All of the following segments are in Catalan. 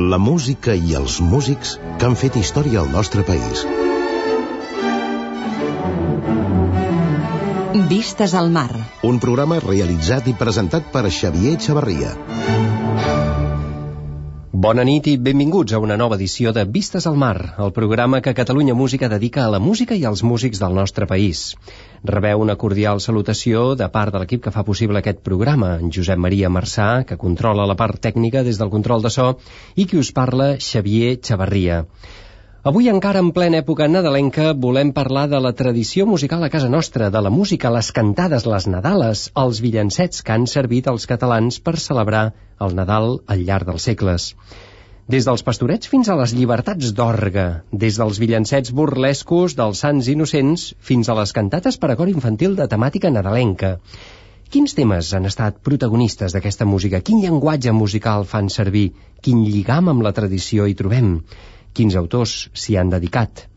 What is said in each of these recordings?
La música i els músics que han fet història al nostre país. Vistes al mar. Un programa realitzat i presentat per Xavier Xavarria. Bona nit i benvinguts a una nova edició de Vistes al Mar, el programa que Catalunya Música dedica a la música i als músics del nostre país. Rebeu una cordial salutació de part de l'equip que fa possible aquest programa, en Josep Maria Marçà, que controla la part tècnica des del control de so, i qui us parla, Xavier Xavarria. Avui, encara en plena època nadalenca, volem parlar de la tradició musical a casa nostra, de la música, les cantades, les nadales, els villancets que han servit als catalans per celebrar el Nadal al llarg dels segles. Des dels pastorets fins a les llibertats d'orga, des dels villancets burlescos dels sants innocents fins a les cantates per a cor infantil de temàtica nadalenca. Quins temes han estat protagonistes d'aquesta música? Quin llenguatge musical fan servir? Quin lligam amb la tradició hi trobem? Quins autors s'hi han dedicat?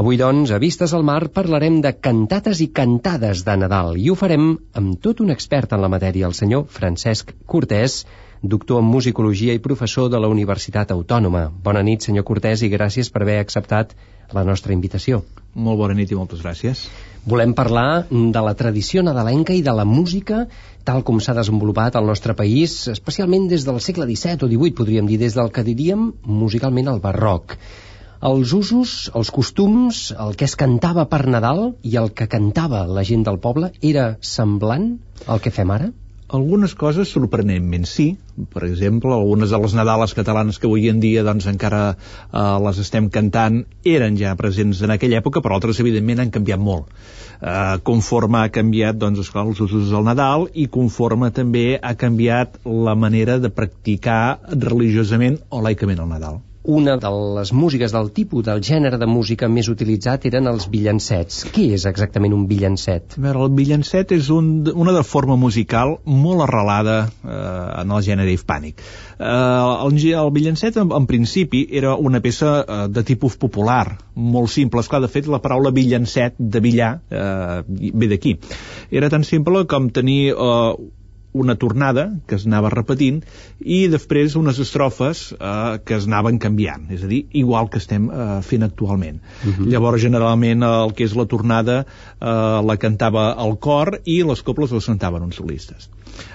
Avui, doncs, a Vistes al Mar parlarem de cantates i cantades de Nadal i ho farem amb tot un expert en la matèria, el senyor Francesc Cortès, doctor en musicologia i professor de la Universitat Autònoma. Bona nit, senyor Cortès, i gràcies per haver acceptat la nostra invitació. Molt bona nit i moltes gràcies. Volem parlar de la tradició nadalenca i de la música tal com s'ha desenvolupat al nostre país, especialment des del segle XVII o XVIII, podríem dir, des del que diríem musicalment el barroc. Els usos, els costums, el que es cantava per Nadal i el que cantava la gent del poble era semblant al que fem ara? Algunes coses sorprenentment sí. Per exemple, algunes de les Nadales catalanes que avui en dia doncs, encara eh, les estem cantant eren ja presents en aquella època, però altres evidentment han canviat molt. Eh, conforme ha canviat doncs, esclar, els usos del Nadal i conforme també ha canviat la manera de practicar religiosament o laicament el Nadal una de les músiques del tipus del gènere de música més utilitzat eren els villancets. Què és exactament un villancet? A veure, el villancet és un, una de forma musical molt arrelada eh, en el gènere hispànic. Eh, el, el villancet, en, en principi, era una peça eh, de tipus popular, molt simple. Esclar, de fet, la paraula villancet, de billar, eh, ve d'aquí. Era tan simple com tenir eh, una tornada que es anava repetint i després unes estrofes eh, que es anaven canviant, és a dir, igual que estem eh, fent actualment. Uh mhm. -huh. Llavors, generalment, el que és la tornada eh, la cantava el cor i les coples les cantaven uns solistes.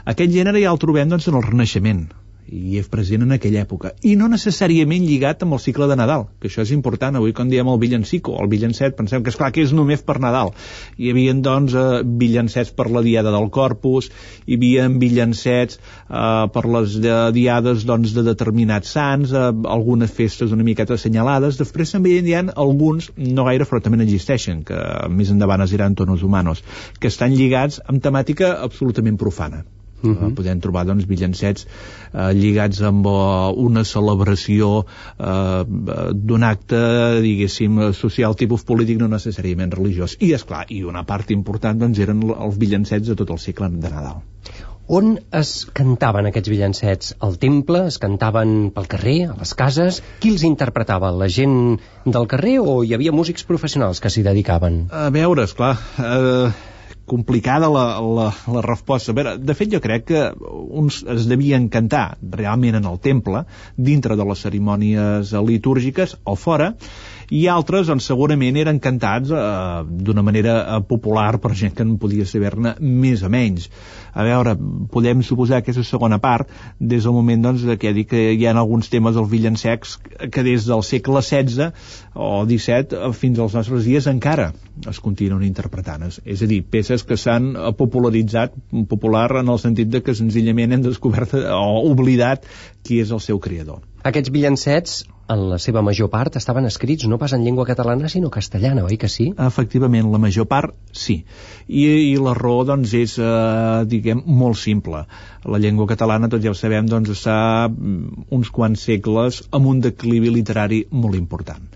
Aquest gènere ja el trobem doncs, en el Renaixement, i és present en aquella època. I no necessàriament lligat amb el cicle de Nadal que això és important, avui quan diem el villancico el villancet, pensem que és clar que és només per Nadal. Hi havia doncs eh, villancets per la diada del Corpus hi havia villancets eh, per les de, diades doncs, de determinats sants eh, algunes festes una miqueta assenyalades. Després també hi ha alguns, no gaire però també n'existeixen, que més endavant es diran tonos humanos, que estan lligats amb temàtica absolutament profana Uh -huh. uh, podem trobar doncs, villancets uh, lligats amb uh, una celebració uh, d'un acte, diguéssim, social tipus polític, no necessàriament religiós. I, és clar i una part important doncs, eren els villancets de tot el segle de Nadal. On es cantaven aquests villancets? Al temple? Es cantaven pel carrer? A les cases? Qui els interpretava? La gent del carrer o hi havia músics professionals que s'hi dedicaven? A veure, esclar... Eh, complicada la, la, la resposta. A veure, de fet, jo crec que uns es devien cantar realment en el temple, dintre de les cerimònies litúrgiques o fora, i altres doncs, segurament eren cantats eh, d'una manera eh, popular per gent que no podia saber-ne més o menys. A veure, podem suposar aquesta segona part des del moment doncs, que, que hi ha alguns temes dels villancecs que des del segle XVI o XVII eh, fins als nostres dies encara es continuen interpretant. És a dir, peces que s'han popularitzat, popular en el sentit de que senzillament hem descobert o oblidat qui és el seu creador. Aquests villancets en la seva major part estaven escrits no pas en llengua catalana sinó castellana, oi que sí? Efectivament, la major part sí. I, i la raó doncs és, eh, diguem, molt simple. La llengua catalana, tots ja ho sabem, doncs està mm, uns quants segles amb un declivi literari molt important.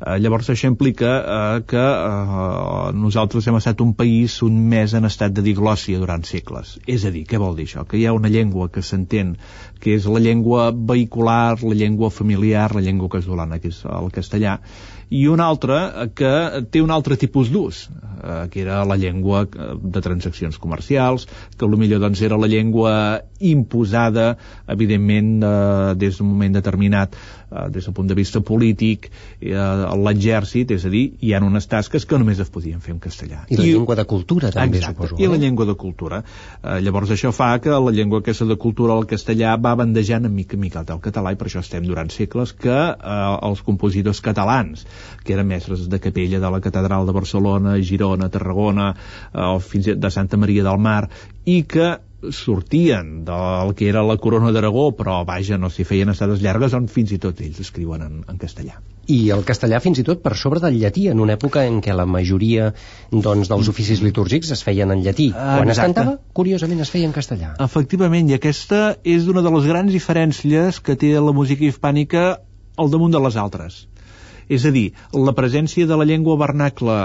Eh, llavors això implica eh, que eh, nosaltres hem estat un país més en estat de diglòssia durant segles. És a dir, què vol dir això? Que hi ha una llengua que s'entén que és la llengua vehicular, la llengua familiar, la llengua casolana, que és el castellà, i una altra que té un altre tipus d'ús, eh, que era la llengua eh, de transaccions comercials, que potser doncs, era la llengua imposada, evidentment, eh, des d'un moment determinat, eh, des del punt de vista polític, eh, l'exèrcit, és a dir, hi ha unes tasques que només es podien fer en castellà. I la I, llengua de cultura, també, exacte, suposo. I la llengua de cultura. Eh, llavors això fa que la llengua aquesta de cultura, el castellà, va bandejant en mica en mica el català, i per això estem durant segles que eh, els compositors catalans que eren mestres de capella de la Catedral de Barcelona, Girona, Tarragona, eh, o fins de Santa Maria del Mar, i que sortien del que era la corona d'Aragó, però vaja, no s'hi feien estades llargues on fins i tot ells escriuen en, en castellà. I el castellà fins i tot per sobre del llatí, en una època en què la majoria doncs, dels oficis litúrgics es feien en llatí. Quan Exacte. es cantava, curiosament, es feia en castellà. Efectivament, i aquesta és una de les grans diferències que té la música hispànica al damunt de les altres. És a dir, la presència de la llengua vernacla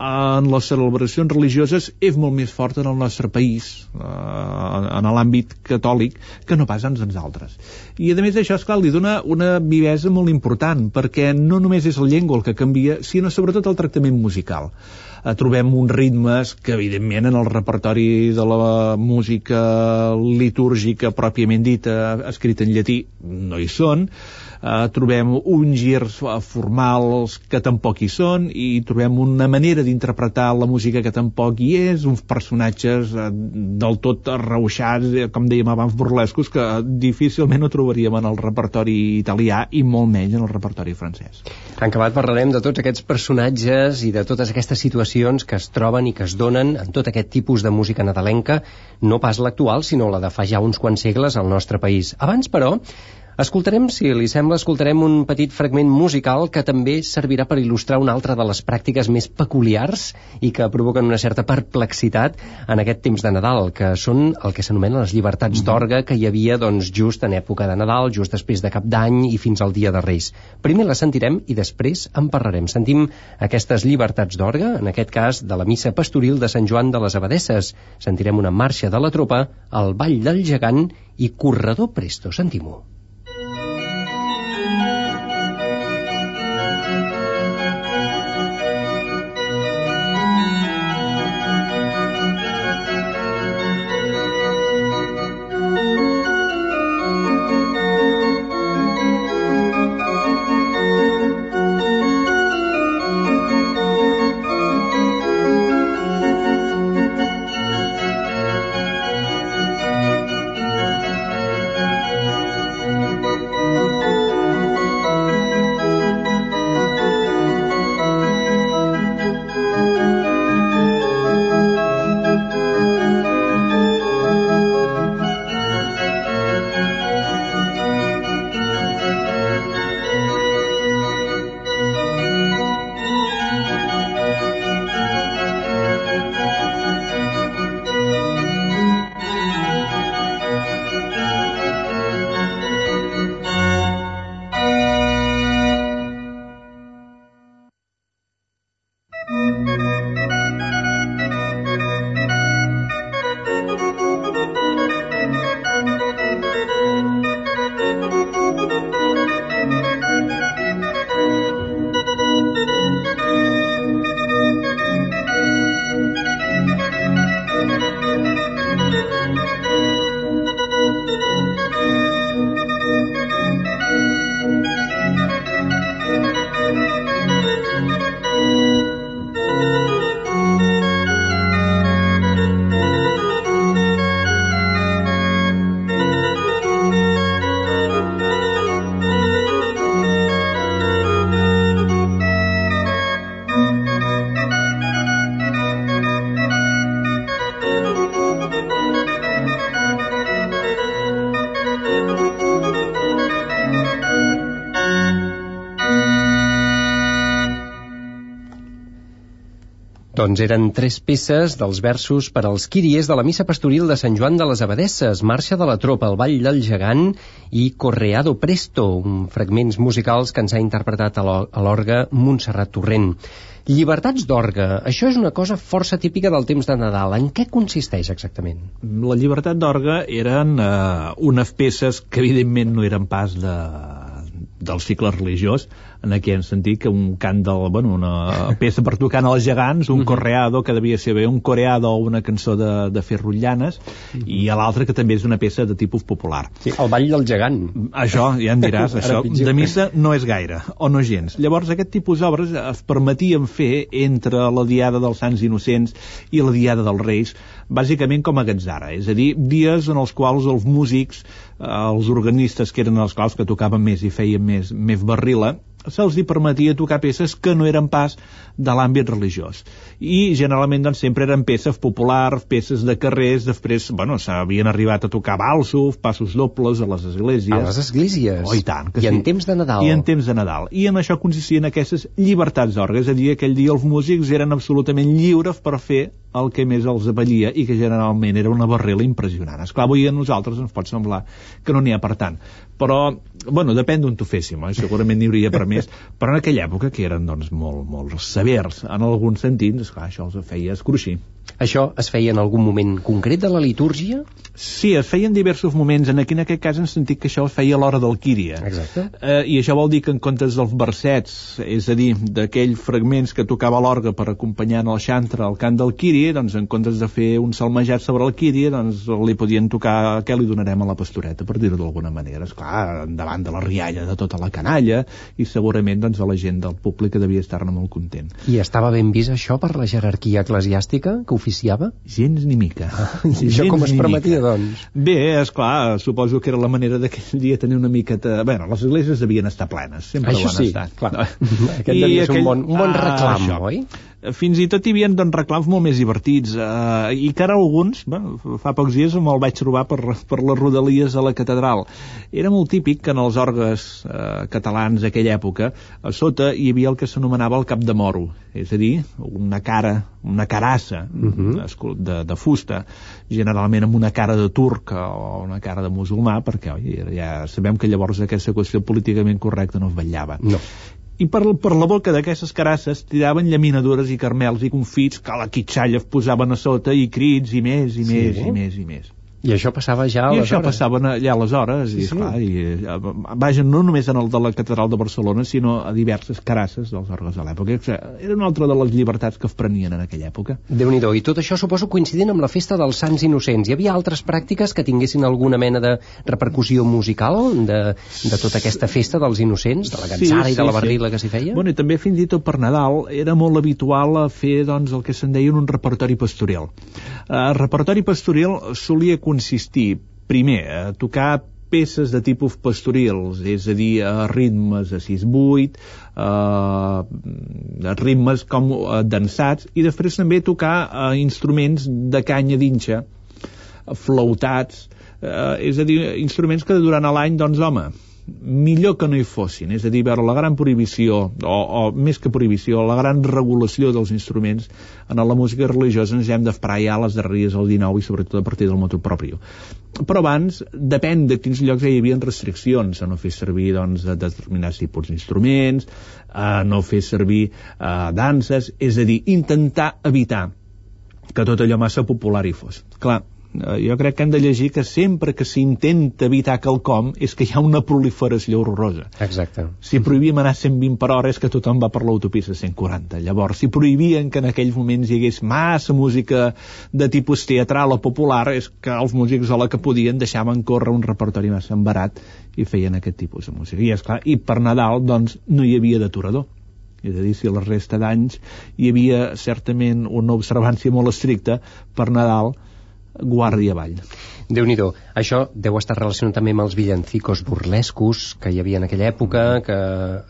en les celebracions religioses és molt més forta en el nostre país, eh, en l'àmbit catòlic, que no pas en els altres. I a més d'això, esclar, li dona una vivesa molt important, perquè no només és la llengua el que canvia, sinó sobretot el tractament musical. Eh, trobem uns ritmes que, evidentment, en el repertori de la música litúrgica pròpiament dita, escrita en llatí, no hi són, eh, trobem uns girs eh, formals que tampoc hi són i trobem una manera d'interpretar la música que tampoc hi és, uns personatges eh, del tot arreuixats, eh, com dèiem abans, burlescos, que difícilment ho trobaríem en el repertori italià i molt menys en el repertori francès. En acabat parlarem de tots aquests personatges i de totes aquestes situacions que es troben i que es donen en tot aquest tipus de música nadalenca, no pas l'actual, sinó la de fa ja uns quants segles al nostre país. Abans, però, Escoltarem, si li sembla, escoltarem un petit fragment musical que també servirà per il·lustrar una altra de les pràctiques més peculiars i que provoquen una certa perplexitat en aquest temps de Nadal, que són el que s'anomenen les llibertats mm -hmm. d'orga que hi havia doncs, just en època de Nadal, just després de Cap d'Any i fins al dia de Reis. Primer la sentirem i després en parlarem. Sentim aquestes llibertats d'orga, en aquest cas de la missa pastoril de Sant Joan de les Abadesses. Sentirem una marxa de la tropa, el Ball del Gegant i Corredor Presto. Sentim-ho. Doncs eren tres peces dels versos per als quiries de la missa pastoril de Sant Joan de les Abadesses, Marxa de la Tropa, el Ball del Gegant i Correado Presto, un fragments musicals que ens ha interpretat a l'orga Montserrat Torrent. Llibertats d'orgue, això és una cosa força típica del temps de Nadal. En què consisteix exactament? La llibertat d'orgue eren eh, unes peces que evidentment no eren pas de, del cicle religiós, en aquell sentit que un cant del, bueno, una peça per tocar als gegants, un uh mhm. -huh. correado que devia ser bé un coreado o una cançó de, de fer rotllanes. -huh. i l'altra que també és una peça de tipus popular. Sí, el ball del gegant. Això, ja em diràs, això de missa no és gaire, o no gens. Llavors aquest tipus d'obres es permetien fer entre la Diada dels Sants Innocents i la Diada dels Reis, bàsicament com aquests ara, és a dir, dies en els quals els músics, eh, els organistes que eren els quals que tocaven més i feien més, més barrila, se'ls hi permetia tocar peces que no eren pas de l'àmbit religiós. I generalment doncs, sempre eren peces populars, peces de carrers, després, bueno, s'havien arribat a tocar balsos, passos dobles a les esglésies. A les esglésies? Oh, i tant. Que I sí. en temps de Nadal? I en temps de Nadal. I en això consistien aquestes llibertats d'orgue, és a dir, aquell dia els músics eren absolutament lliures per fer el que més els avellia i que generalment era una barrela impressionant. Esclar, avui a nosaltres ens pot semblar que no n'hi ha per tant. Però, bueno, depèn d'on t'ho féssim, eh? segurament n'hi hauria per més, però en aquella època que eren doncs, molt, molt severs en algun sentit, esclar, això els feia escruixir. Això es feia en algun moment concret de la litúrgia? Sí, es feien diversos moments. En, aquí, en aquest cas hem sentit que això es feia a l'hora del Quíria. Exacte. Eh, I això vol dir que en comptes dels versets, és a dir, d'aquells fragments que tocava l'orga per acompanyar el xantre al cant del Quíria, doncs en comptes de fer un salmejat sobre el Quíria, doncs li podien tocar què li donarem a la pastoreta, per dir-ho d'alguna manera. Esclar, davant de la rialla de tota la canalla, i segurament doncs, a la gent del públic que devia estar-ne molt content. I estava ben vist això per la jerarquia eclesiàstica que oficiava? Gens ni mica. Ah, I això com es permetia, mica. doncs? Bé, és clar, suposo que era la manera d'aquell dia tenir una miqueta... Bé, les esglésies devien estar plenes, sempre això ho han sí, estat. Clar. Aquest I devia aquell... ser un bon, un bon ah, reclam, ah, oi? Fins i tot hi havia doncs, reclams molt més divertits eh, i que ara alguns, bueno, fa pocs dies me'l vaig trobar per, per les rodalies de la catedral era molt típic que en els orgues eh, catalans d'aquella època a sota hi havia el que s'anomenava el cap de moro és a dir, una cara una carassa uh mhm. -huh. de, de fusta generalment amb una cara de turc o una cara de musulmà perquè oi, ja sabem que llavors aquesta qüestió políticament correcta no es vetllava no i per, per la boca d'aquestes carasses tiraven llaminadures i carmels i confits que la quitxalla posaven a sota i crits i més i sí. més i més i més. I això passava ja aleshores? I això passava allà aleshores, sí, i, esclar, sí. i, eh, vaja, no només en el de la catedral de Barcelona, sinó a diverses carasses dels orgues de l'època. Era una altra de les llibertats que es prenien en aquella època. déu nhi I tot això suposo coincidint amb la festa dels Sants Innocents. Hi havia altres pràctiques que tinguessin alguna mena de repercussió musical de, de tota aquesta festa dels Innocents, de la gatzara sí, sí, i de la barrila sí. que s'hi feia? Bueno, i també fins i tot per Nadal era molt habitual fer doncs, el que se'n deia un repertori pastoril. Eh, el repertori pastoril solia consistir, primer, a tocar peces de tipus pastorils, és a dir, a ritmes a 6-8, a ritmes com dansats, i després també tocar a instruments de canya d'inxa, flautats, eh, és a dir, instruments que durant l'any, doncs, home, millor que no hi fossin, és a dir, veure la gran prohibició, o, o més que prohibició, la gran regulació dels instruments en la música religiosa ens hem d'esperar ja a les darreries del 19 i sobretot a partir del motu propi. Però abans, depèn de quins llocs hi havia restriccions, a no fer servir doncs, determinats tipus d'instruments, a no fer servir uh, danses, és a dir, intentar evitar que tot allò massa popular hi fos. Clar, Eh, jo crec que hem de llegir que sempre que s'intenta evitar quelcom és que hi ha una proliferació horrorosa. Exacte. Si prohibíem anar 120 per hora és que tothom va per l'autopista 140. Llavors, si prohibien que en aquells moments hi hagués massa música de tipus teatral o popular, és que els músics a la que podien deixaven córrer un repertori massa embarat i feien aquest tipus de música. I, esclar, i per Nadal, doncs, no hi havia d'aturador. És a dir, si la resta d'anys hi havia certament una observància molt estricta, per Nadal Guàrdia Vall déu nhi Això deu estar relacionat també amb els villancicos burlescos que hi havia en aquella època, que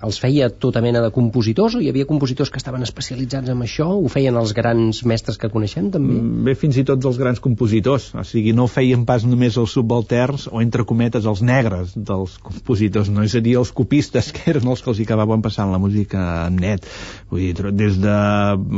els feia tota mena de compositors o hi havia compositors que estaven especialitzats en això? Ho feien els grans mestres que coneixem també? Mm, bé, fins i tot els grans compositors. O sigui, no feien pas només els subalterns o, entre cometes, els negres dels compositors, no? És a dir, els copistes, que eren els que els hi acabaven passant la música en net. Vull dir, des de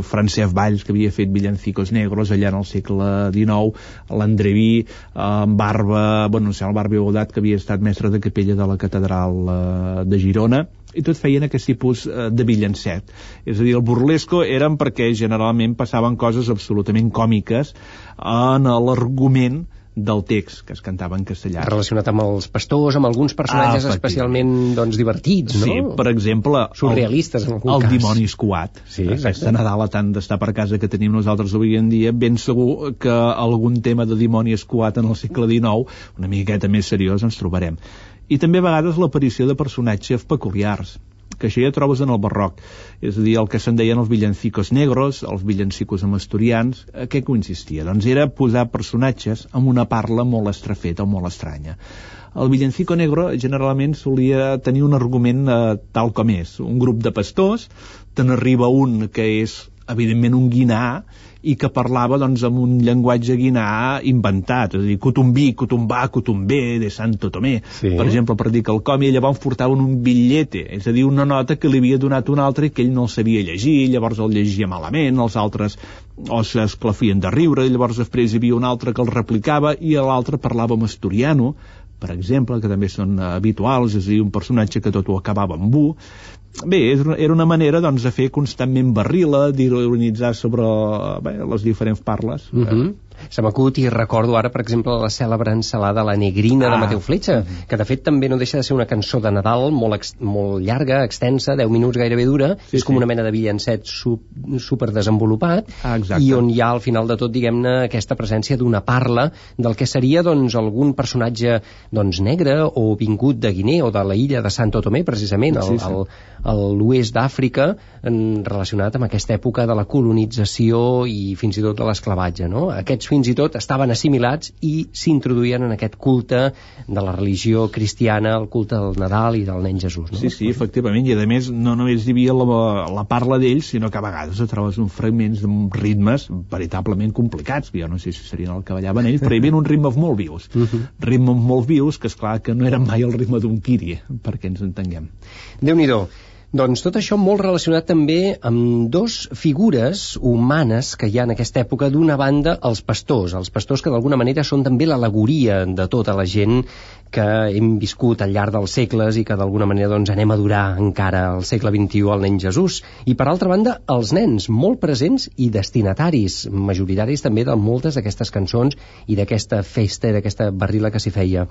Francesc Valls, que havia fet villancicos negros allà en el segle XIX, l'Andreví, eh, en Barba, bueno, no sé, el Barba Godat, que havia estat mestre de capella de la catedral eh, de Girona, i tot feien aquest tipus eh, de villancet. És a dir, el burlesco eren perquè generalment passaven coses absolutament còmiques en l'argument del text que es cantava en castellà. Relacionat amb els pastors, amb alguns personatges ah, especialment doncs, divertits, no? Sí, per exemple... Surrealistes, en algun el cas. El dimoni escuat. Sí, Aquesta Nadal, tant d'estar per casa que tenim nosaltres avui en dia, ben segur que algun tema de dimoni escuat en el segle XIX, una miqueta més seriós, ens trobarem. I també a vegades l'aparició de personatges peculiars que això ja trobes en el barroc. És a dir, el que se'n deien els villancicos negros, els villancicos amb asturians, a què consistia? Doncs era posar personatges amb una parla molt estrafeta o molt estranya. El villancico negro generalment solia tenir un argument eh, tal com és. Un grup de pastors, te n'arriba un que és evidentment un guinar i que parlava doncs, amb un llenguatge guinà inventat, és a dir, cotumbí, cotumbà, cotumbé, de Santo Tomé, sí. per exemple, per dir que el com, i llavors portaven un bitllete, és a dir, una nota que li havia donat un altre i que ell no el sabia llegir, llavors el llegia malament, els altres o s'esclafien de riure, llavors després hi havia un altre que el replicava i l'altre parlava amb asturiano, per exemple, que també són habituals, és a dir, un personatge que tot ho acabava amb u, Bé, era una manera doncs, de fer constantment barrila, d'ironitzar sobre bé, les diferents parles. Uh mhm. -huh se m'acut i recordo ara, per exemple, la cèlebre ensalada La Negrina ah. de Mateu Fletxa, mm -hmm. que de fet també no deixa de ser una cançó de Nadal molt, ex molt llarga, extensa, 10 minuts gairebé dura, sí, és com sí. una mena de villancet su super desenvolupat, ah, i on hi ha al final de tot, diguem-ne, aquesta presència d'una parla del que seria doncs, algun personatge doncs, negre o vingut de Guinea o de la illa de Santo Tomé, precisament, al, sí, sí. al, a l'oest d'Àfrica, relacionat amb aquesta època de la colonització i fins i tot de l'esclavatge. No? Aquests fins i tot estaven assimilats i s'introduïen en aquest culte de la religió cristiana, el culte del Nadal i del nen Jesús. No? Sí, sí, efectivament, i a més no només hi havia la, la parla d'ells, sinó que a vegades trobes uns fragments de ritmes veritablement complicats, jo no sé si serien el que ballaven ells, però hi havia uns ritmes molt vius. Uh -huh. Ritmes molt vius que, és clar que no eren mai el ritme d'un Kiri, perquè ens entenguem. déu nhi doncs tot això molt relacionat també amb dos figures humanes que hi ha en aquesta època. D'una banda, els pastors, els pastors que d'alguna manera són també l'alegoria de tota la gent que hem viscut al llarg dels segles i que d'alguna manera doncs, anem a durar encara al segle XXI al nen Jesús. I per altra banda, els nens, molt presents i destinataris, majoritaris també de moltes d'aquestes cançons i d'aquesta festa i d'aquesta barrila que s'hi feia.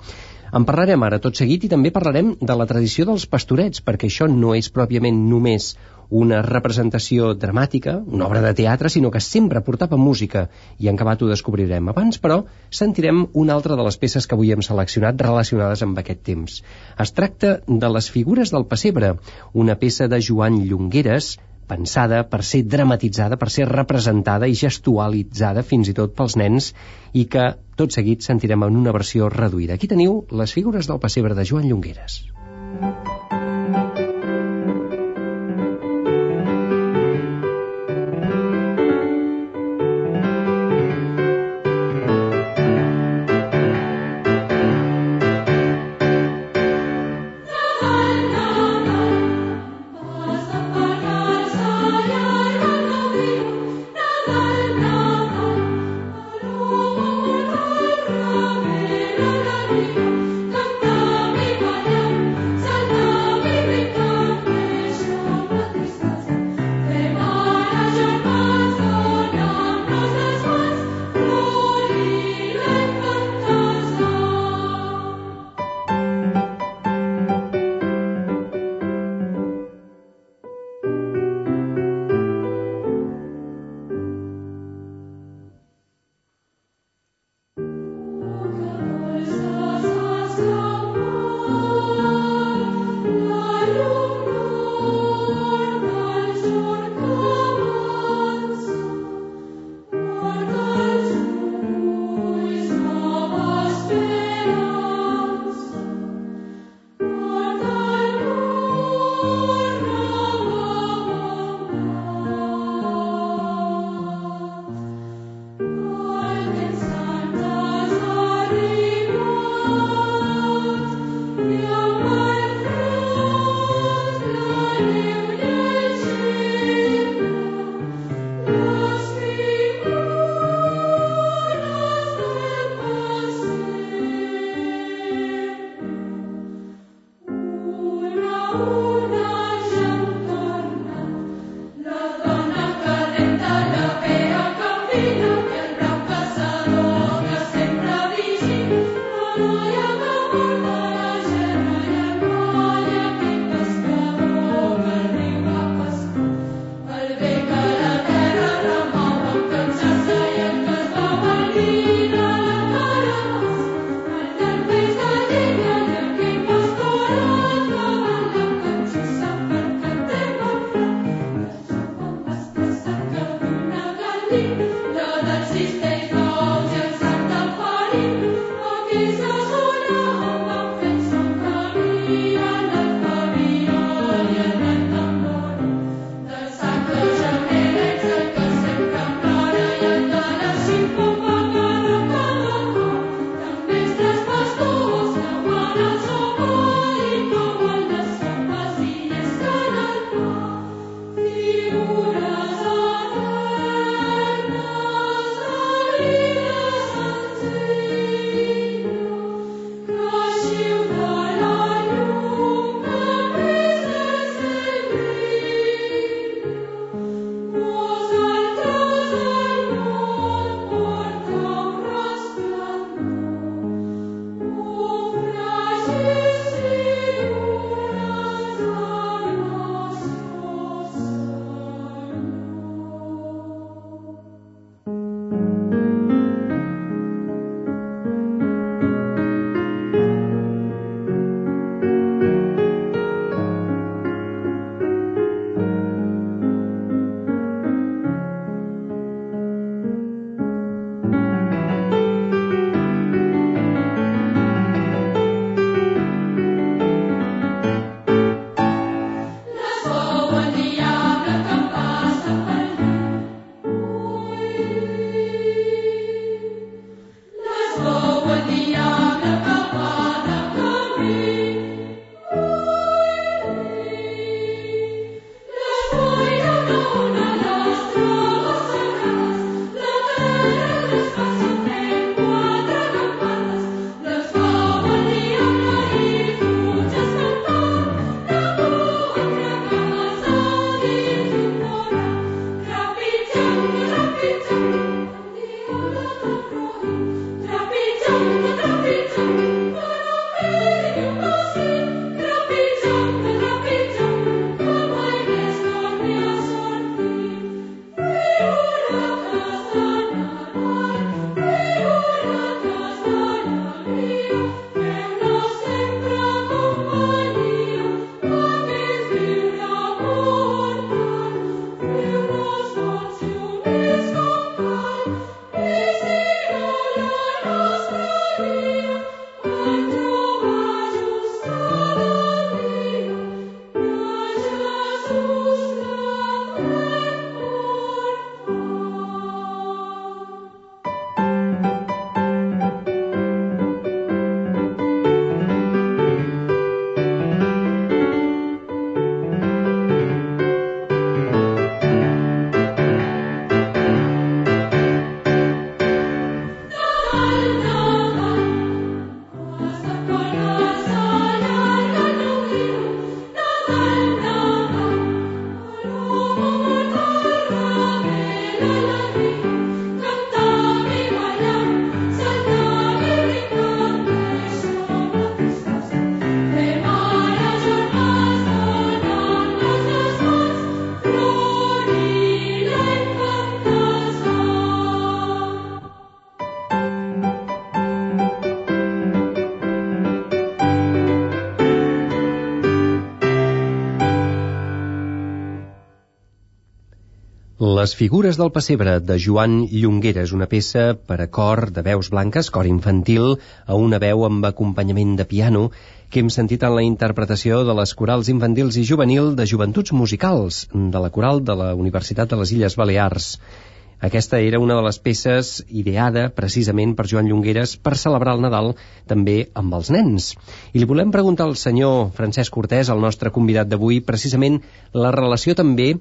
En parlarem ara tot seguit i també parlarem de la tradició dels pastorets, perquè això no és pròpiament només una representació dramàtica, una obra de teatre, sinó que sempre portava música, i en acabat ho descobrirem. Abans, però, sentirem una altra de les peces que avui hem seleccionat relacionades amb aquest temps. Es tracta de les figures del pessebre, una peça de Joan Llongueres, pensada per ser dramatitzada, per ser representada i gestualitzada fins i tot pels nens i que tot seguit sentirem en una versió reduïda. Aquí teniu les figures del pessebre de Joan Llongueres. Les figures del pessebre de Joan Llongueres, una peça per a cor de veus blanques, cor infantil, a una veu amb acompanyament de piano, que hem sentit en la interpretació de les corals infantils i juvenil de Joventuts Musicals, de la coral de la Universitat de les Illes Balears. Aquesta era una de les peces ideada precisament per Joan Llongueres per celebrar el Nadal també amb els nens. I li volem preguntar al senyor Francesc Cortés, el nostre convidat d'avui, precisament la relació també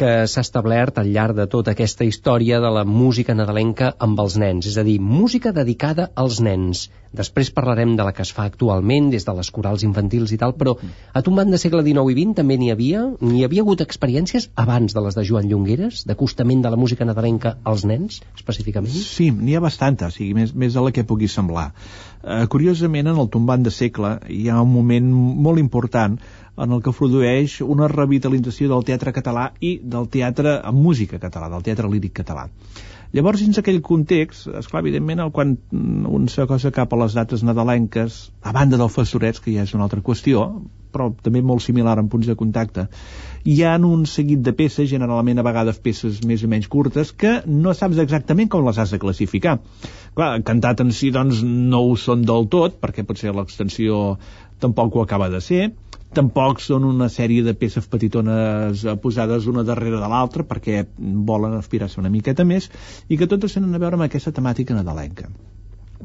que s'ha establert al llarg de tota aquesta història de la música nadalenca amb els nens, és a dir, música dedicada als nens. Després parlarem de la que es fa actualment, des de les corals infantils i tal, però a tombant de segle XIX i XX també n'hi havia, n'hi havia hagut experiències abans de les de Joan Llongueres, d'acostament de la música nadalenca als nens, específicament? Sí, n'hi ha bastanta, o sigui, més, més de la que pugui semblar. Uh, curiosament, en el tombant de segle hi ha un moment molt important en el que produeix una revitalització del teatre català i del teatre amb música català, del teatre líric català. Llavors, dins aquell context, esclar, evidentment, quan un se cosa cap a les dates nadalenques, a banda del Fastorets, que ja és una altra qüestió, però també molt similar en punts de contacte, hi ha un seguit de peces, generalment a vegades peces més o menys curtes, que no saps exactament com les has de classificar. Clar, cantat en si, doncs, no ho són del tot, perquè potser l'extensió tampoc ho acaba de ser, tampoc són una sèrie de peces petitones eh, posades una darrere de l'altra perquè volen aspirar-se una miqueta més i que totes tenen a veure amb aquesta temàtica nadalenca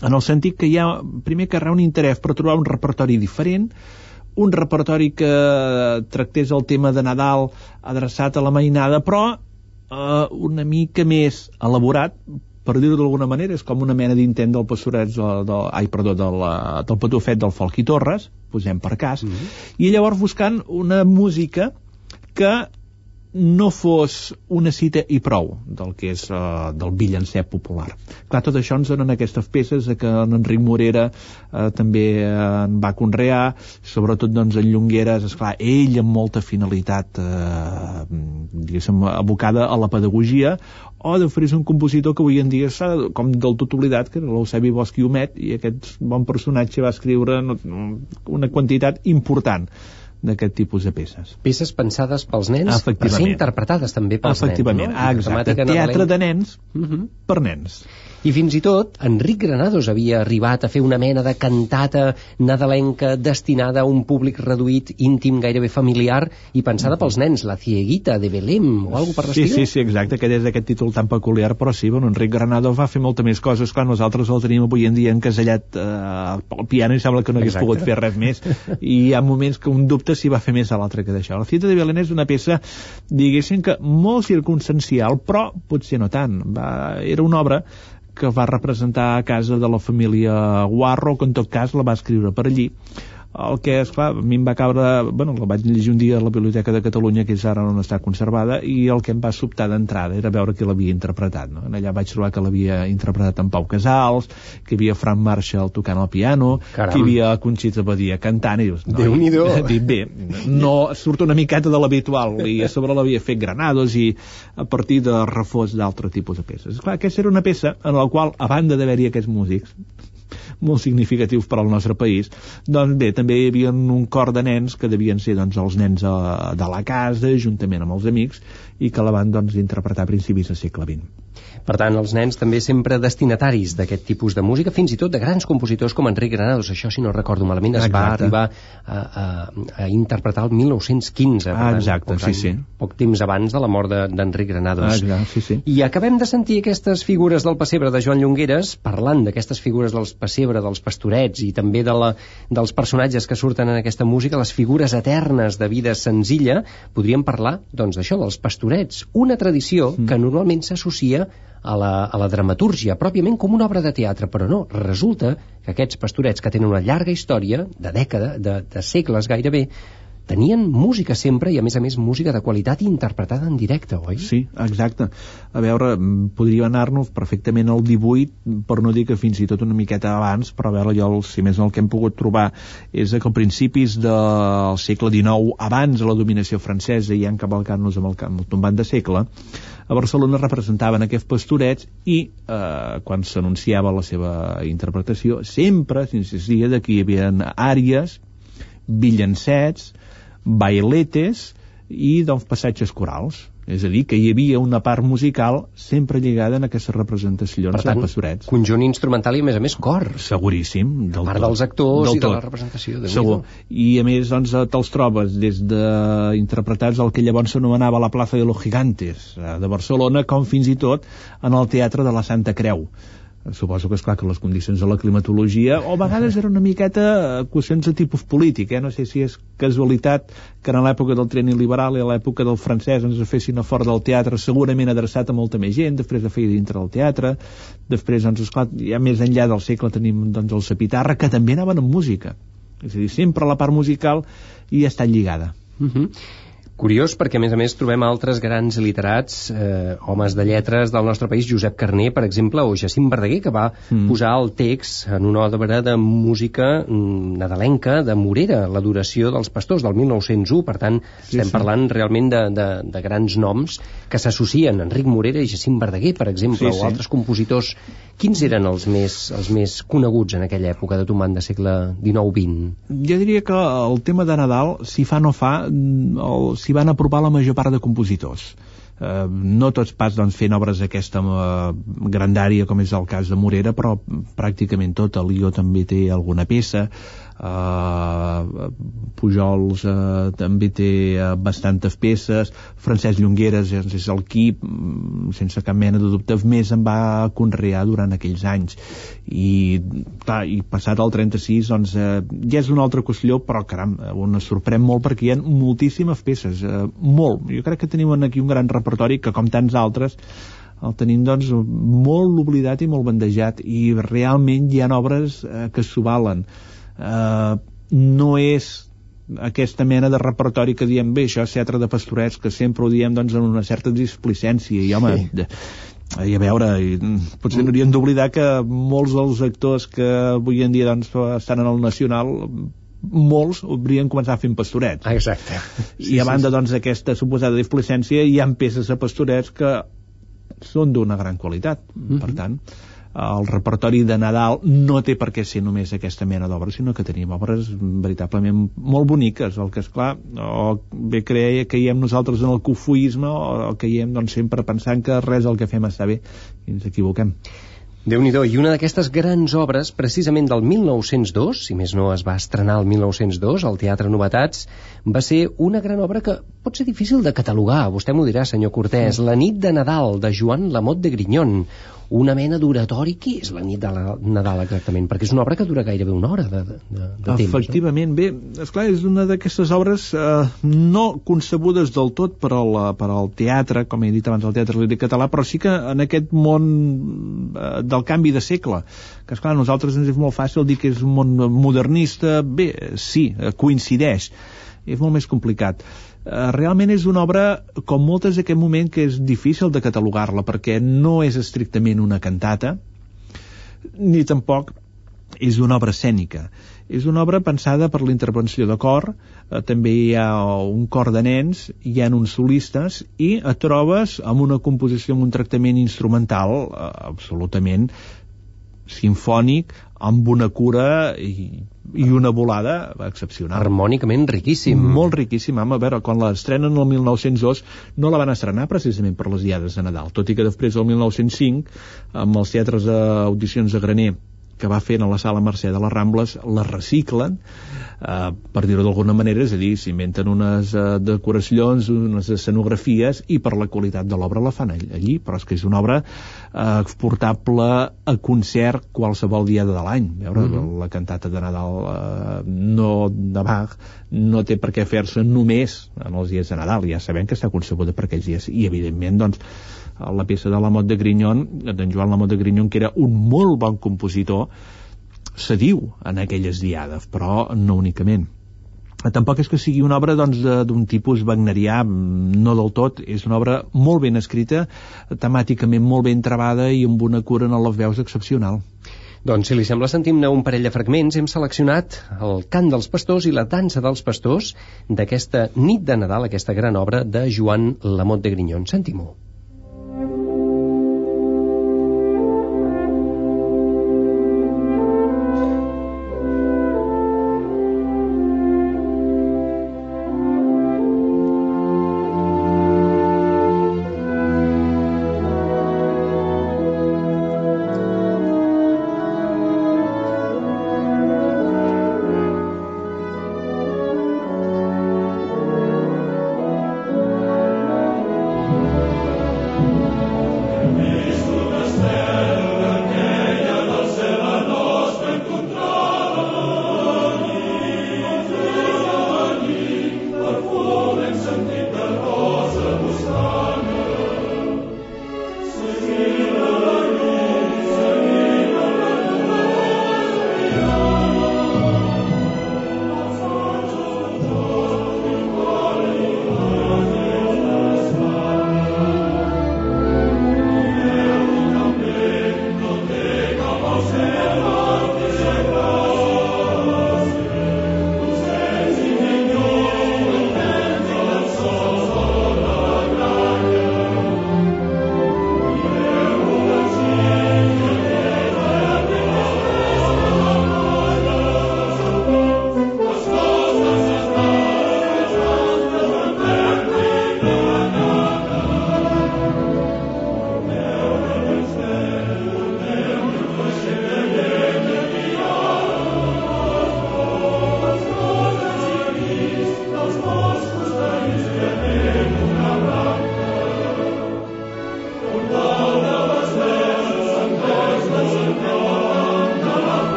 en el sentit que hi ha primer que un interès per trobar un repertori diferent un repertori que tractés el tema de Nadal adreçat a la mainada però eh, una mica més elaborat per dir-ho d'alguna manera, és com una mena d'intent del pastorets, de, de, ai, perdó, de la, del patufet del Folk i Torres, posem per cas, mm -hmm. i llavors buscant una música que no fos una cita i prou del que és uh, del villancet popular. Clar, tot això ens donen aquestes peces que en Enric Morera uh, també uh, en va conrear, sobretot doncs en Llongueres, esclar, ell amb molta finalitat uh, diguéssim, abocada a la pedagogia, o d'oferir un compositor que avui en dia s'ha com del tot oblidat, que era l'Eusebi Bosch i Homet, i aquest bon personatge va escriure una quantitat important d'aquest tipus de peces. Peces pensades pels nens per ser interpretades també pels Efectivament. nens. Efectivament, no? exacte. Teatre de nens uh mhm. -huh. per nens. I fins i tot Enric Granados havia arribat a fer una mena de cantata nadalenca destinada a un públic reduït, íntim, gairebé familiar i pensada pels nens, la Cieguita de Belém o alguna per l'estil. Sí, sí, sí, exacte, que és d'aquest títol tan peculiar, però sí, bueno, Enric Granados va fer molta més coses, quan nosaltres el tenim avui en dia encasellat eh, al piano i sembla que no hagués exacte. pogut fer res més i hi ha moments que un dubte si va fer més a l'altre que d'això. La Cita de Belén és una peça, diguéssim que molt circumstancial, però potser no tant. Va, era una obra que va representar a casa de la família Guarro, que en tot cas la va escriure per allí el que, és clar, a mi em va caure bueno, la vaig llegir un dia a la Biblioteca de Catalunya que és ara on està conservada i el que em va sobtar d'entrada era veure qui l'havia interpretat no? allà vaig trobar que l'havia interpretat en Pau Casals que hi havia Frank Marshall tocant el piano Caram. que hi havia Conxita Badia cantant i dius, no, Déu-n'hi-do dic, bé, no surt una miqueta de l'habitual i a sobre l'havia fet Granados i a partir de refós d'altre tipus de peces clar, aquesta era una peça en la qual a banda d'haver-hi aquests músics molt significatius per al nostre país, doncs bé, també hi havia un cor de nens que devien ser doncs, els nens de, eh, de la casa, juntament amb els amics, i que la van doncs, interpretar a principis del segle XX. Per tant, els nens també sempre destinataris d'aquest tipus de música, fins i tot de grans compositors com Enric Granados, això si no recordo malament, es exacte. va arribar a, a, a interpretar el 1915, ah, exacte, tant, sí, sí. poc temps abans de la mort d'Enric de, Granados. Ah, exacte, sí, sí. I acabem de sentir aquestes figures del pessebre de Joan Llongueres, parlant d'aquestes figures del pessebre, dels pastorets i també de la, dels personatges que surten en aquesta música, les figures eternes de vida senzilla, podríem parlar doncs d'això, dels pastorets, una tradició mm. que normalment s'associa a la, a la dramatúrgia, pròpiament com una obra de teatre, però no, resulta que aquests pastorets que tenen una llarga història, de dècada, de, de segles gairebé, tenien música sempre i a més a més música de qualitat interpretada en directe, oi? Sí, exacte. A veure, podria anar-nos perfectament al 18, per no dir que fins i tot una miqueta abans, però a veure, jo, si més no el que hem pogut trobar és que al principis del segle XIX, abans de la dominació francesa i encavalcant-nos amb, el, amb el tombant de segle, a Barcelona representaven aquests pastorets i eh, quan s'anunciava la seva interpretació sempre s'insistia que hi havia àries, villancets, bailetes i dels passatges corals. És a dir, que hi havia una part musical sempre lligada en aquestes representacions Per tant, de pastorets. conjunt instrumental i, a més a més, cor. Seguríssim. A part dels actors i de la representació. De Segur. I a més, doncs, eh, te'ls trobes des de interpretats el que llavors s'anomenava la plaça de los Gigantes eh, de Barcelona, com fins i tot en el Teatre de la Santa Creu suposo que és clar que les condicions de la climatologia o a vegades eren una miqueta qüestions de tipus polític, eh? no sé si és casualitat que en l'època del tren liberal i a l'època del francès ens fessin a fora del teatre segurament adreçat a molta més gent, després de fer dintre del teatre després, doncs, esclar, ja més enllà del segle tenim doncs, el Sapitarra, que també anaven amb música és a dir, sempre la part musical hi està lligada Uh -huh. Curiós perquè, a més a més, trobem altres grans literats, eh, homes de lletres del nostre país, Josep Carner, per exemple, o Jacint Verdaguer, que va mm. posar el text en una obra de música mm, nadalenca de Morera, l'adoració dels pastors, del 1901. Per tant, sí, estem sí. parlant realment de, de, de grans noms que s'associen, Enric Morera i Jacint Verdaguer, per exemple, sí, sí. o altres compositors. Quins eren els més, els més coneguts en aquella època de tomant de segle XIX-XX? Jo diria que el tema de Nadal, si fa no fa, el, si s'hi van apropar la major part de compositors. Eh, no tots pas doncs, fent obres d'aquesta eh, grandària com és el cas de Morera però pràcticament tot el Lió també té alguna peça Uh, Pujols uh, també té uh, bastantes peces. Francesc Llongueres és, el qui mm, sense cap mena de dubte més en va conrear durant aquells anys. I, clar, i passat el 36 doncs uh, ja és una altra qüestió però caram, on es sorprèn molt perquè hi ha moltíssimes peces, uh, molt. Jo crec que tenim aquí un gran repertori que com tants altres el tenim doncs molt oblidat i molt bandejat i realment hi ha obres eh, que s'ho valen eh, no és aquesta mena de repertori que diem bé, això és teatre de pastorets que sempre ho diem doncs en una certa displicència i home, sí. de, i a veure, i, potser hauríem d'oblidar que molts dels actors que avui en dia doncs, estan en el Nacional molts haurien començat fent pastorets. Exacte. I a banda, sí, doncs, d'aquesta suposada displicència, hi ha peces de pastorets que són d'una gran qualitat. Mm -hmm. Per tant, el repertori de Nadal no té per què ser només aquesta mena d'obres, sinó que tenim obres veritablement molt boniques, el que és clar, o bé creia que caiem nosaltres en el cofuisme o caiem doncs, sempre pensant que res del que fem està bé i ens equivoquem. déu nhi i una d'aquestes grans obres, precisament del 1902, si més no es va estrenar el 1902, al Teatre Novetats, va ser una gran obra que pot ser difícil de catalogar, vostè m'ho dirà, senyor Cortés, La nit de Nadal, de Joan Lamot de Grignon, una mena d'oratori. Qui és la nit de la Nadal exactament? Perquè és una obra que dura gairebé una hora de, de, de temps. Efectivament, no? bé, esclar, és una d'aquestes obres eh, no concebudes del tot per al, per al teatre, com he dit abans, el teatre líric català, però sí que en aquest món eh, del canvi de segle, que esclar, a nosaltres ens és molt fàcil dir que és un món modernista, bé, sí, eh, coincideix, és molt més complicat Eh, realment és una obra, com moltes d'aquest moment, que és difícil de catalogar-la, perquè no és estrictament una cantata, ni tampoc és una obra escènica. És una obra pensada per l'intervenció de cor, eh, també hi ha un cor de nens, hi ha uns solistes, i et trobes amb una composició, amb un tractament instrumental eh, absolutament sinfònic, amb una cura i, i una volada excepcional. Harmònicament riquíssim. Molt riquíssim. A veure, quan l'estrenen el 1902 no la van estrenar precisament per les diades de Nadal, tot i que després del 1905, amb els teatres d'audicions de Graner que va fent a la sala Mercè de les Rambles la reciclen eh, per dir-ho d'alguna manera, és a dir, s'inventen unes eh, decoracions, unes escenografies i per la qualitat de l'obra la fan allí, però és que és una obra eh, exportable a concert qualsevol dia de l'any. Veure, mm -hmm. la cantata de Nadal eh, no de Bach no té per què fer-se només en els dies de Nadal, ja sabem que està concebuda per aquells dies, i evidentment doncs la peça de la Mot de Grignon, d'en Joan Lamot de Grignon, que era un molt bon compositor, se diu en aquelles diades, però no únicament. Tampoc és que sigui una obra doncs, d'un doncs, tipus wagnerià, no del tot, és una obra molt ben escrita, temàticament molt ben trebada i amb una cura en les veus excepcional. Doncs, si li sembla, sentim-ne un parell de fragments. Hem seleccionat el cant dels pastors i la dansa dels pastors d'aquesta nit de Nadal, aquesta gran obra de Joan Lamot de Grignon. Sentim-ho.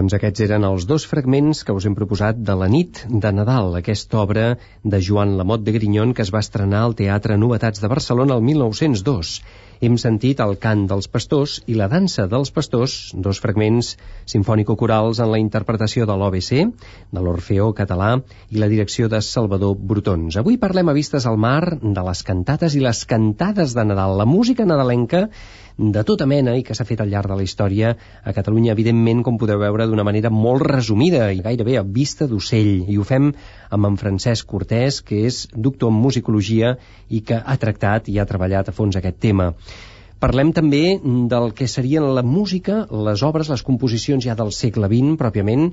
Doncs aquests eren els dos fragments que us hem proposat de La nit de Nadal, aquesta obra de Joan Lamot de Grignon que es va estrenar al Teatre Novetats de Barcelona el 1902. Hem sentit el cant dels pastors i la dansa dels pastors, dos fragments sinfònico-corals en la interpretació de l'OBC, de l'Orfeó català i la direcció de Salvador Brutons. Avui parlem a vistes al mar de les cantates i les cantades de Nadal, la música nadalenca de tota mena i que s'ha fet al llarg de la història a Catalunya, evidentment, com podeu veure, d'una manera molt resumida i gairebé a vista d'ocell. I ho fem amb en Francesc Cortès, que és doctor en musicologia i que ha tractat i ha treballat a fons aquest tema. Parlem també del que serien la música, les obres, les composicions ja del segle XX, pròpiament,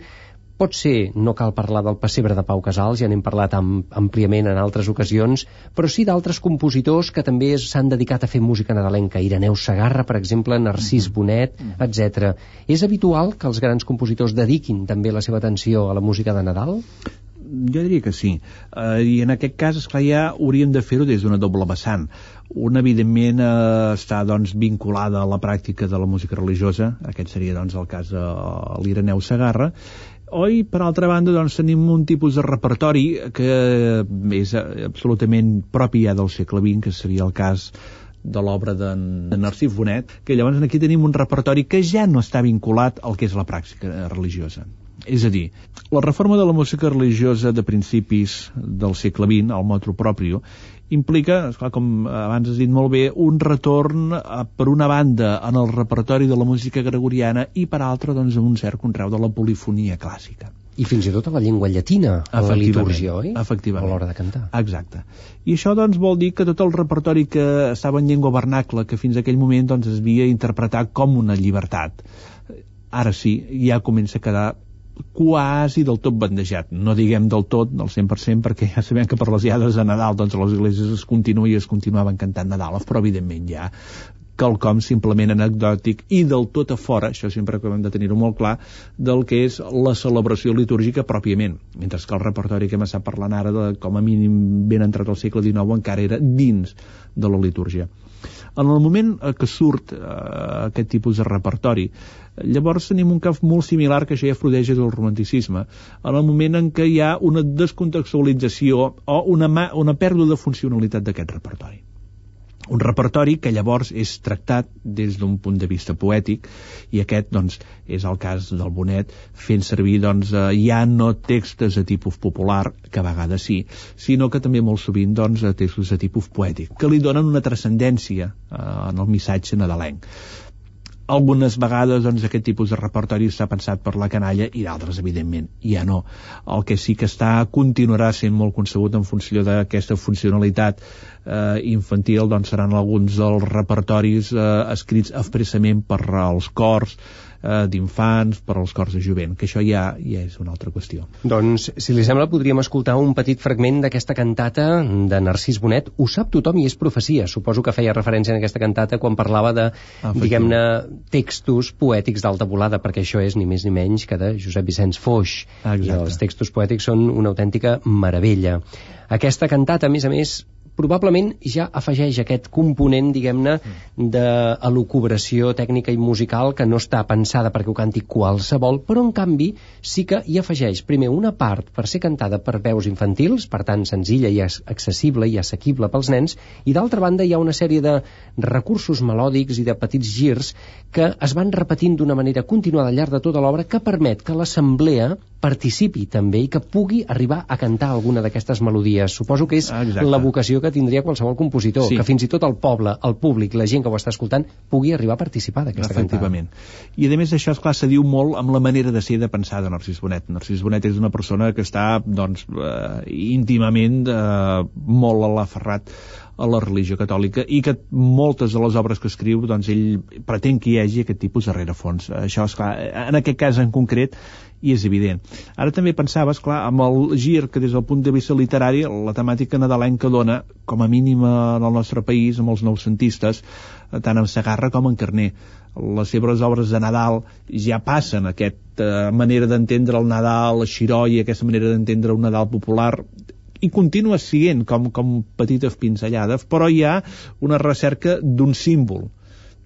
Pot ser, no cal parlar del pessebre de Pau Casals, ja n'hem parlat am, àmpliament en altres ocasions, però sí d'altres compositors que també s'han dedicat a fer música nadalenca. Ireneu Sagarra, per exemple, Narcís mm-hmm. Bonet, mm-hmm. etc. És habitual que els grans compositors dediquin també la seva atenció a la música de Nadal? Jo diria que sí. Uh, I en aquest cas, esclar, ja hauríem de fer-ho des d'una doble vessant. Una, evidentment, uh, està doncs, vinculada a la pràctica de la música religiosa, aquest seria doncs, el cas de l'Ireneu Sagarra, Oi, per altra banda, doncs, tenim un tipus de repertori que és absolutament propi ja del segle XX, que seria el cas de l'obra de, Narcís Bonet, que llavors aquí tenim un repertori que ja no està vinculat al que és la pràctica religiosa. És a dir, la reforma de la música religiosa de principis del segle XX, el motu proprio, implica, esclar, com abans has dit molt bé, un retorn a, per una banda en el repertori de la música gregoriana i per altra doncs, un cert conreu de la polifonia clàssica. I fins i tot a la llengua llatina, a la litúrgia, oi? Efectivament. A l'hora de cantar. Exacte. I això doncs vol dir que tot el repertori que estava en llengua vernacla, que fins aquell moment doncs, es havia interpretat com una llibertat, ara sí, ja comença a quedar quasi del tot bandejat. No diguem del tot, del 100%, perquè ja sabem que per les iades de Nadal doncs, les iglesies es continua i es continuaven cantant Nadal, però evidentment ja quelcom simplement anecdòtic i del tot a fora, això sempre que hem de tenir-ho molt clar, del que és la celebració litúrgica pròpiament, mentre que el repertori que hem estat parlant ara, de, com a mínim ben entrat al segle XIX, encara era dins de la litúrgia. En el moment que surt eh, aquest tipus de repertori, Llavors tenim un cas molt similar que això ja frudeja del romanticisme, en el moment en què hi ha una descontextualització o una, una pèrdua de funcionalitat d'aquest repertori. Un repertori que llavors és tractat des d'un punt de vista poètic i aquest doncs, és el cas del Bonet fent servir doncs, eh, ja no textos de tipus popular, que a vegades sí, sinó que també molt sovint doncs, textos de tipus poètic, que li donen una transcendència eh, en el missatge nadalenc algunes vegades doncs, aquest tipus de repertori està pensat per la canalla i d'altres, evidentment, ja no. El que sí que està continuarà sent molt concebut en funció d'aquesta funcionalitat eh, infantil doncs seran alguns dels repertoris eh, escrits expressament per als cors, eh, d'infants, per als cors de jovent, que això ja, ja és una altra qüestió. Doncs, si li sembla, podríem escoltar un petit fragment d'aquesta cantata de Narcís Bonet. Ho sap tothom i és profecia. Suposo que feia referència en aquesta cantata quan parlava de, diguem-ne, textos poètics d'alta volada, perquè això és ni més ni menys que de Josep Vicenç Foix. Exacte. I els textos poètics són una autèntica meravella. Aquesta cantata, a més a més, probablement ja afegeix aquest component, diguem-ne, d'elucubració tècnica i musical que no està pensada perquè ho canti qualsevol, però en canvi sí que hi afegeix primer una part per ser cantada per veus infantils, per tant senzilla i accessible i assequible pels nens, i d'altra banda hi ha una sèrie de recursos melòdics i de petits girs que es van repetint d'una manera continuada al llarg de tota l'obra que permet que l'assemblea participi també i que pugui arribar a cantar alguna d'aquestes melodies. Suposo que és Exacte. la vocació que tindria qualsevol compositor, sí. que fins i tot el poble, el públic, la gent que ho està escoltant, pugui arribar a participar d'aquesta cantada. I a més això, és clar, se diu molt amb la manera de ser de pensar de Narcís Bonet. Narcís Bonet és una persona que està, doncs, eh, íntimament eh, molt a l'aferrat a la religió catòlica i que moltes de les obres que escriu doncs ell pretén que hi hagi aquest tipus de rerefons. Això, és clar, en aquest cas en concret i és evident. Ara també pensaves, clar, amb el gir que des del punt de vista literari la temàtica nadalenca dona, com a mínim en el nostre país, amb els noucentistes, tant en Sagarra com en Carner. Les seves obres de Nadal ja passen aquesta manera d'entendre el Nadal, xiroi, aquesta manera d'entendre un Nadal popular i continua siguent com, com petites pinzellades, però hi ha una recerca d'un símbol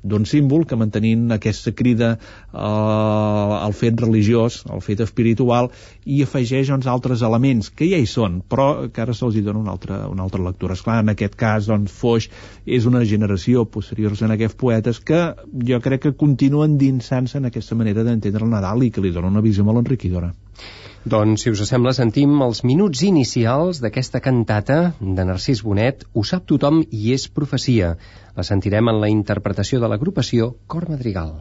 d'un símbol que mantenint aquesta crida eh, al fet religiós, al fet espiritual, i afegeix doncs, altres elements que ja hi són, però que ara se'ls dona una altra, una altra lectura. Esclar, en aquest cas, doncs, Foix és una generació posterior a aquests poetes que jo crec que continuen dinsant-se en aquesta manera d'entendre el Nadal i que li dona una visió molt enriquidora. Doncs, si us sembla, sentim els minuts inicials d'aquesta cantata de Narcís Bonet, Ho sap tothom i és profecia. La sentirem en la interpretació de l'agrupació Cor Madrigal.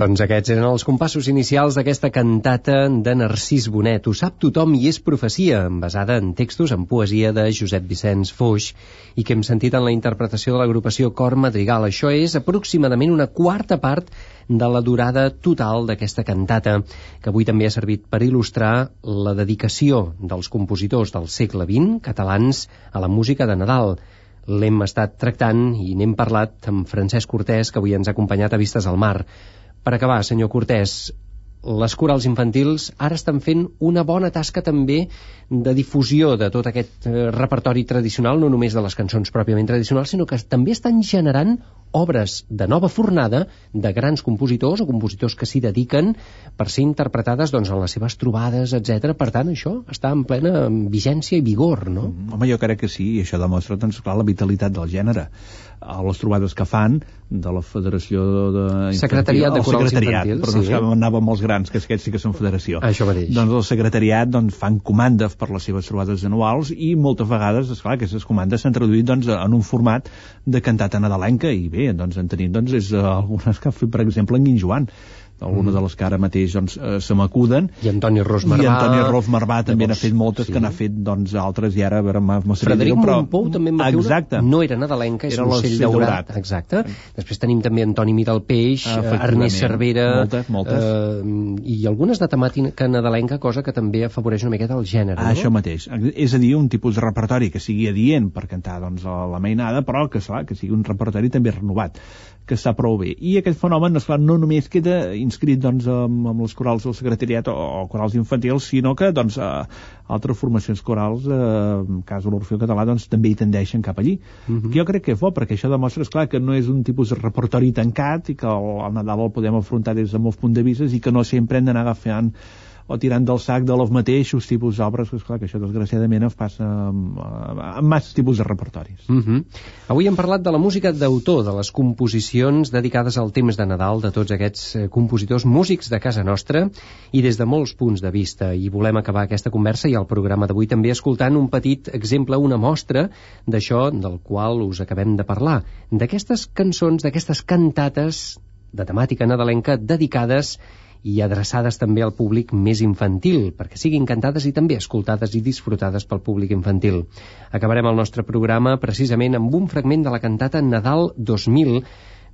Doncs aquests eren els compassos inicials d'aquesta cantata de Narcís Bonet. Ho sap tothom i és profecia, basada en textos en poesia de Josep Vicenç Foix i que hem sentit en la interpretació de l'agrupació Cor Madrigal. Això és aproximadament una quarta part de la durada total d'aquesta cantata, que avui també ha servit per il·lustrar la dedicació dels compositors del segle XX catalans a la música de Nadal l'hem estat tractant i n'hem parlat amb Francesc Cortés, que avui ens ha acompanyat a Vistes al Mar. Per acabar, senyor Cortés, les corals infantils ara estan fent una bona tasca també de difusió de tot aquest eh, repertori tradicional, no només de les cançons pròpiament tradicionals, sinó que també estan generant obres de nova fornada de grans compositors o compositors que s'hi dediquen per ser interpretades doncs, en les seves trobades, etc. Per tant, això està en plena vigència i vigor, no? Mm, home, jo crec que sí, i això demostra, doncs, clar, la vitalitat del gènere a les trobades que fan de la Federació de... Secretariat de Corals Infantils. Però sí. no anava amb els grans, que aquests sí que són federació. Això mateix. Doncs el secretariat doncs, fan comandes per les seves trobades anuals i moltes vegades, esclar, aquestes comandes s'han traduït doncs, en un format de cantata nadalenca i bé, doncs en tenim doncs, és, uh, algunes que ha fet, per exemple, en Guin Joan alguna mm. de les que ara mateix doncs, eh, se m'acuden i Antoni Ros Marvà i Antoni Ros Marvà també n'ha fet moltes sí. que n'ha fet doncs, altres i ara a veure, Frederic però... Montpou també en va Exacte. no era nadalenca, és era l'ocell daurat. daurat exacte, després tenim també Antoni Midal Peix ah, Ernest Cervera moltes, moltes. Eh, i algunes de temàtica nadalenca cosa que també afavoreix una miqueta el gènere ah, no? això mateix, és a dir, un tipus de repertori que sigui adient per cantar doncs, la mainada però que, clar, que sigui un repertori també renovat que està prou bé. I aquest fenomen, esclar, no només queda inscrit doncs, amb, amb les corals del secretariat o, o corals infantils, sinó que doncs, eh, altres formacions corals, eh, en cas de l'Orfeo Català, doncs, també hi tendeixen cap allí. Uh. -huh. Que jo crec que és bo, perquè això demostra, clar que no és un tipus de repertori tancat i que el, el Nadal el podem afrontar des de molts punts de vista i que no sempre hem d'anar agafant o tirant del sac de los mateixos tipus d'obres, que esclar que això desgraciadament es passa amb, amb massa tipus de repertoris. Uh mhm. -huh. Avui hem parlat de la música d'autor, de les composicions dedicades al temps de Nadal de tots aquests eh, compositors músics de casa nostra i des de molts punts de vista i volem acabar aquesta conversa i el programa d'avui també escoltant un petit exemple, una mostra d'això del qual us acabem de parlar, d'aquestes cançons, d'aquestes cantates de temàtica nadalenca dedicades i adreçades també al públic més infantil, perquè siguin cantades i també escoltades i disfrutades pel públic infantil. Acabarem el nostre programa precisament amb un fragment de la cantata Nadal 2000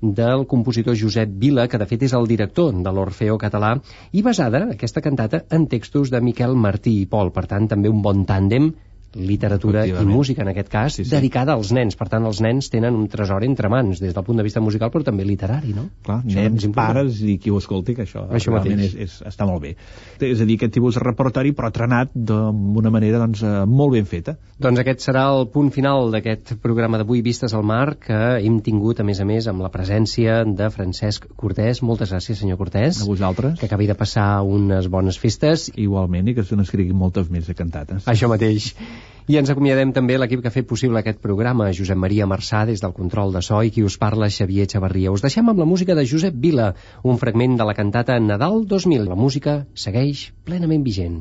del compositor Josep Vila, que de fet és el director de l'Orfeo català, i basada, aquesta cantata, en textos de Miquel Martí i Pol. Per tant, també un bon tàndem literatura i música, en aquest cas, sí, sí. dedicada als nens. Per tant, els nens tenen un tresor entre mans, des del punt de vista musical, però també literari, no? Clar, això nens, pares i qui ho escolti, que això, això realment és, és, està molt bé. És a dir, aquest tipus de repertori, però trenat d'una manera doncs, eh, molt ben feta. Doncs aquest serà el punt final d'aquest programa d'avui, Vistes al Mar, que hem tingut, a més a més, amb la presència de Francesc Cortés. Moltes gràcies, senyor Cortés. A vosaltres. Que acabi de passar unes bones festes. Igualment, i que se n'escriguin moltes més de cantates. Això mateix. I ens acomiadem també l'equip que ha fet possible aquest programa, Josep Maria Marçà, des del control de so, i qui us parla, Xavier Xavarria. Us deixem amb la música de Josep Vila, un fragment de la cantata Nadal 2000. La música segueix plenament vigent.